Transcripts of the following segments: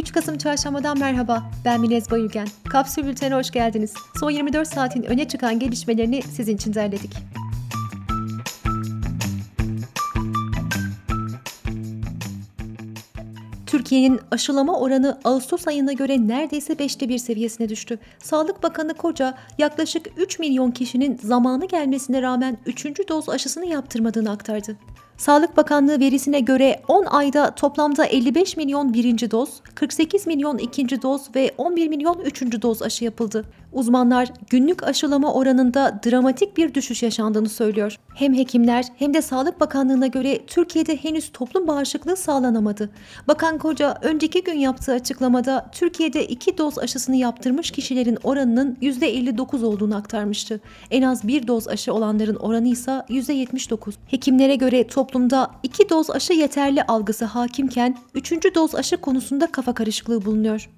3 Kasım Çarşamba'dan merhaba. Ben Minez Bayülgen. Kapsül Bülten'e hoş geldiniz. Son 24 saatin öne çıkan gelişmelerini sizin için derledik. Türkiye'nin aşılama oranı Ağustos ayına göre neredeyse 5'te 1 seviyesine düştü. Sağlık Bakanı Koca yaklaşık 3 milyon kişinin zamanı gelmesine rağmen 3. doz aşısını yaptırmadığını aktardı. Sağlık Bakanlığı verisine göre 10 ayda toplamda 55 milyon birinci doz, 48 milyon ikinci doz ve 11 milyon üçüncü doz aşı yapıldı. Uzmanlar günlük aşılama oranında dramatik bir düşüş yaşandığını söylüyor. Hem hekimler hem de Sağlık Bakanlığı'na göre Türkiye'de henüz toplum bağışıklığı sağlanamadı. Bakan Koca önceki gün yaptığı açıklamada Türkiye'de iki doz aşısını yaptırmış kişilerin oranının %59 olduğunu aktarmıştı. En az bir doz aşı olanların oranı ise %79. Hekimlere göre toplumda iki doz aşı yeterli algısı hakimken üçüncü doz aşı konusunda kafa karışıklığı bulunuyor.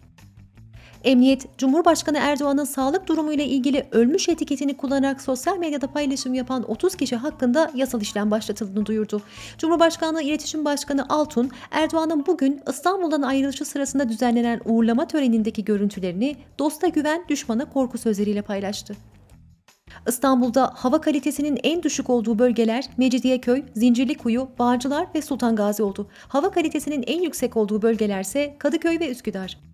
Emniyet, Cumhurbaşkanı Erdoğan'ın sağlık durumuyla ilgili ölmüş etiketini kullanarak sosyal medyada paylaşım yapan 30 kişi hakkında yasal işlem başlatıldığını duyurdu. Cumhurbaşkanlığı İletişim Başkanı Altun, Erdoğan'ın bugün İstanbul'dan ayrılışı sırasında düzenlenen uğurlama törenindeki görüntülerini dosta güven, düşmana korku sözleriyle paylaştı. İstanbul'da hava kalitesinin en düşük olduğu bölgeler Mecidiyeköy, Zincirlikuyu, Bağcılar ve Sultan Gazi oldu. Hava kalitesinin en yüksek olduğu bölgelerse Kadıköy ve Üsküdar.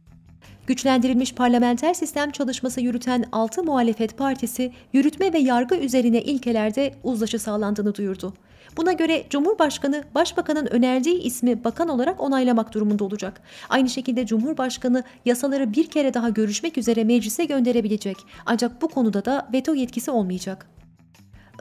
Güçlendirilmiş parlamenter sistem çalışması yürüten 6 muhalefet partisi yürütme ve yargı üzerine ilkelerde uzlaşı sağlandığını duyurdu. Buna göre Cumhurbaşkanı Başbakanın önerdiği ismi bakan olarak onaylamak durumunda olacak. Aynı şekilde Cumhurbaşkanı yasaları bir kere daha görüşmek üzere meclise gönderebilecek. Ancak bu konuda da veto yetkisi olmayacak.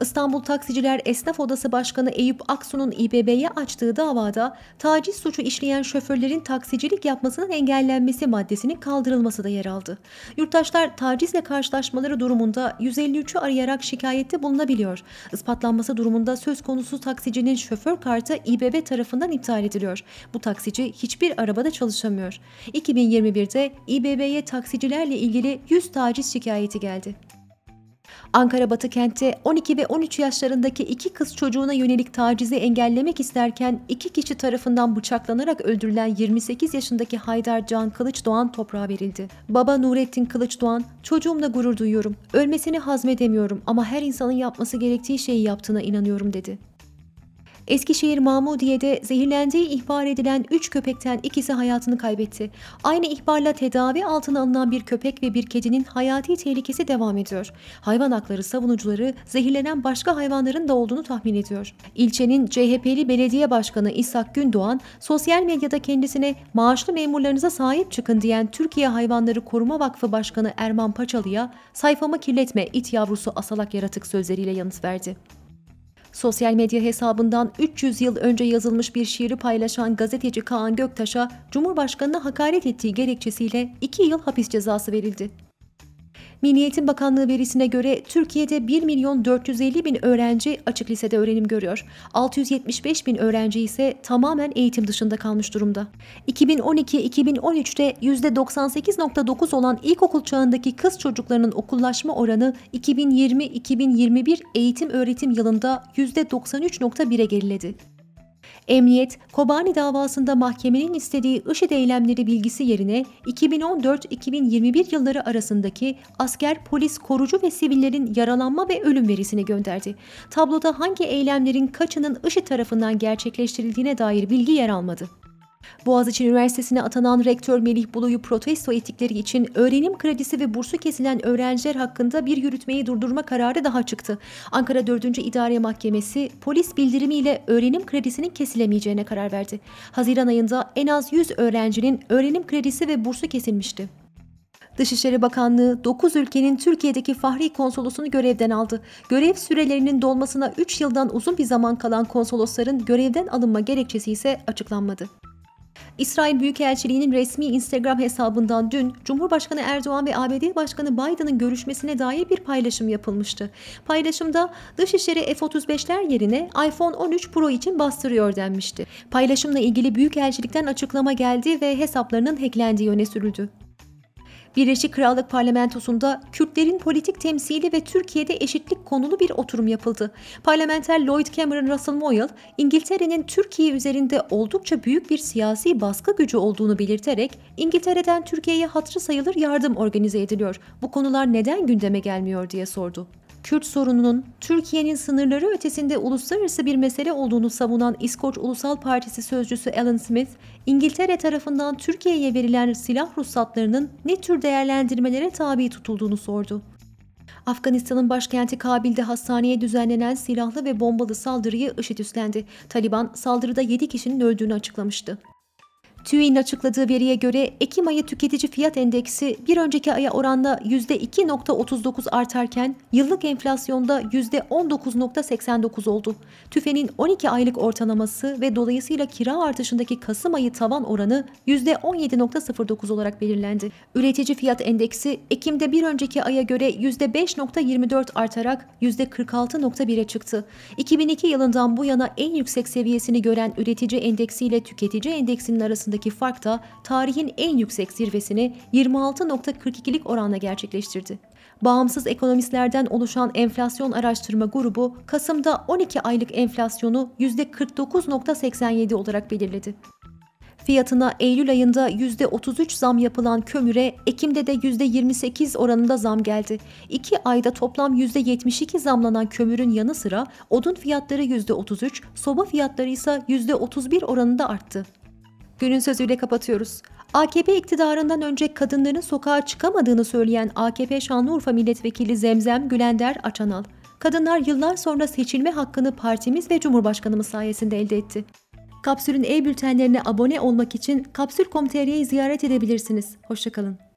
İstanbul Taksiciler Esnaf Odası Başkanı Eyüp Aksu'nun İBB'ye açtığı davada taciz suçu işleyen şoförlerin taksicilik yapmasının engellenmesi maddesinin kaldırılması da yer aldı. Yurttaşlar tacizle karşılaşmaları durumunda 153'ü arayarak şikayette bulunabiliyor. Ispatlanması durumunda söz konusu taksicinin şoför kartı İBB tarafından iptal ediliyor. Bu taksici hiçbir arabada çalışamıyor. 2021'de İBB'ye taksicilerle ilgili 100 taciz şikayeti geldi. Ankara Batı kentte 12 ve 13 yaşlarındaki iki kız çocuğuna yönelik tacizi engellemek isterken iki kişi tarafından bıçaklanarak öldürülen 28 yaşındaki Haydar Can Kılıçdoğan toprağa verildi. Baba Nurettin Kılıçdoğan, çocuğumla gurur duyuyorum, ölmesini hazmedemiyorum ama her insanın yapması gerektiği şeyi yaptığına inanıyorum dedi. Eskişehir Mahmudiye'de zehirlendiği ihbar edilen 3 köpekten ikisi hayatını kaybetti. Aynı ihbarla tedavi altına alınan bir köpek ve bir kedinin hayati tehlikesi devam ediyor. Hayvan hakları savunucuları zehirlenen başka hayvanların da olduğunu tahmin ediyor. İlçenin CHP'li belediye başkanı İshak Gündoğan, sosyal medyada kendisine maaşlı memurlarınıza sahip çıkın diyen Türkiye Hayvanları Koruma Vakfı Başkanı Erman Paçalı'ya sayfamı kirletme it yavrusu asalak yaratık sözleriyle yanıt verdi. Sosyal medya hesabından 300 yıl önce yazılmış bir şiiri paylaşan gazeteci Kaan Göktaş'a Cumhurbaşkanı'na hakaret ettiği gerekçesiyle 2 yıl hapis cezası verildi. Milli Eğitim Bakanlığı verisine göre Türkiye'de 1 milyon 450 bin öğrenci açık lisede öğrenim görüyor. 675 bin öğrenci ise tamamen eğitim dışında kalmış durumda. 2012-2013'te %98.9 olan ilkokul çağındaki kız çocuklarının okullaşma oranı 2020-2021 eğitim öğretim yılında %93.1'e geriledi. Emniyet, Kobani davasında mahkemenin istediği IŞİD eylemleri bilgisi yerine 2014-2021 yılları arasındaki asker, polis, korucu ve sivillerin yaralanma ve ölüm verisini gönderdi. Tabloda hangi eylemlerin kaçının IŞİD tarafından gerçekleştirildiğine dair bilgi yer almadı. Boğaziçi Üniversitesi'ne atanan rektör Melih Bulu'yu protesto ettikleri için öğrenim kredisi ve bursu kesilen öğrenciler hakkında bir yürütmeyi durdurma kararı daha çıktı. Ankara 4. İdare Mahkemesi polis bildirimiyle öğrenim kredisinin kesilemeyeceğine karar verdi. Haziran ayında en az 100 öğrencinin öğrenim kredisi ve bursu kesilmişti. Dışişleri Bakanlığı 9 ülkenin Türkiye'deki fahri konsolosunu görevden aldı. Görev sürelerinin dolmasına 3 yıldan uzun bir zaman kalan konsolosların görevden alınma gerekçesi ise açıklanmadı. İsrail Büyükelçiliği'nin resmi Instagram hesabından dün Cumhurbaşkanı Erdoğan ve ABD Başkanı Biden'ın görüşmesine dair bir paylaşım yapılmıştı. Paylaşımda Dışişleri F-35'ler yerine iPhone 13 Pro için bastırıyor denmişti. Paylaşımla ilgili Büyükelçilikten açıklama geldi ve hesaplarının hacklendiği öne sürüldü. Birleşik Krallık Parlamentosu'nda Kürtlerin politik temsili ve Türkiye'de eşitlik konulu bir oturum yapıldı. Parlamenter Lloyd Cameron Russell Moyle, İngiltere'nin Türkiye üzerinde oldukça büyük bir siyasi baskı gücü olduğunu belirterek, İngiltere'den Türkiye'ye hatırı sayılır yardım organize ediliyor. Bu konular neden gündeme gelmiyor diye sordu. Kürt sorununun Türkiye'nin sınırları ötesinde uluslararası bir mesele olduğunu savunan İskoç Ulusal Partisi sözcüsü Alan Smith, İngiltere tarafından Türkiye'ye verilen silah ruhsatlarının ne tür değerlendirmelere tabi tutulduğunu sordu. Afganistan'ın başkenti Kabil'de hastaneye düzenlenen silahlı ve bombalı saldırıyı IŞİD üstlendi. Taliban saldırıda 7 kişinin öldüğünü açıklamıştı. TÜİ'nin açıkladığı veriye göre Ekim ayı tüketici fiyat endeksi bir önceki aya oranla %2.39 artarken yıllık enflasyonda %19.89 oldu. TÜFE'nin 12 aylık ortalaması ve dolayısıyla kira artışındaki Kasım ayı tavan oranı %17.09 olarak belirlendi. Üretici fiyat endeksi Ekim'de bir önceki aya göre %5.24 artarak %46.1'e çıktı. 2002 yılından bu yana en yüksek seviyesini gören üretici endeksiyle tüketici endeksinin arasındaki fark da tarihin en yüksek zirvesini 26.42'lik oranla gerçekleştirdi. Bağımsız ekonomistlerden oluşan enflasyon araştırma grubu Kasım'da 12 aylık enflasyonu %49.87 olarak belirledi. Fiyatına Eylül ayında %33 zam yapılan kömüre Ekim'de de %28 oranında zam geldi. 2 ayda toplam %72 zamlanan kömürün yanı sıra odun fiyatları %33, soba fiyatları ise %31 oranında arttı. Günün sözüyle kapatıyoruz. AKP iktidarından önce kadınların sokağa çıkamadığını söyleyen AKP Şanlıurfa Milletvekili Zemzem Gülender Açanal, kadınlar yıllar sonra seçilme hakkını partimiz ve Cumhurbaşkanımız sayesinde elde etti. Kapsül'ün e-bültenlerine abone olmak için kapsül.com.tr'yi ziyaret edebilirsiniz. Hoşçakalın.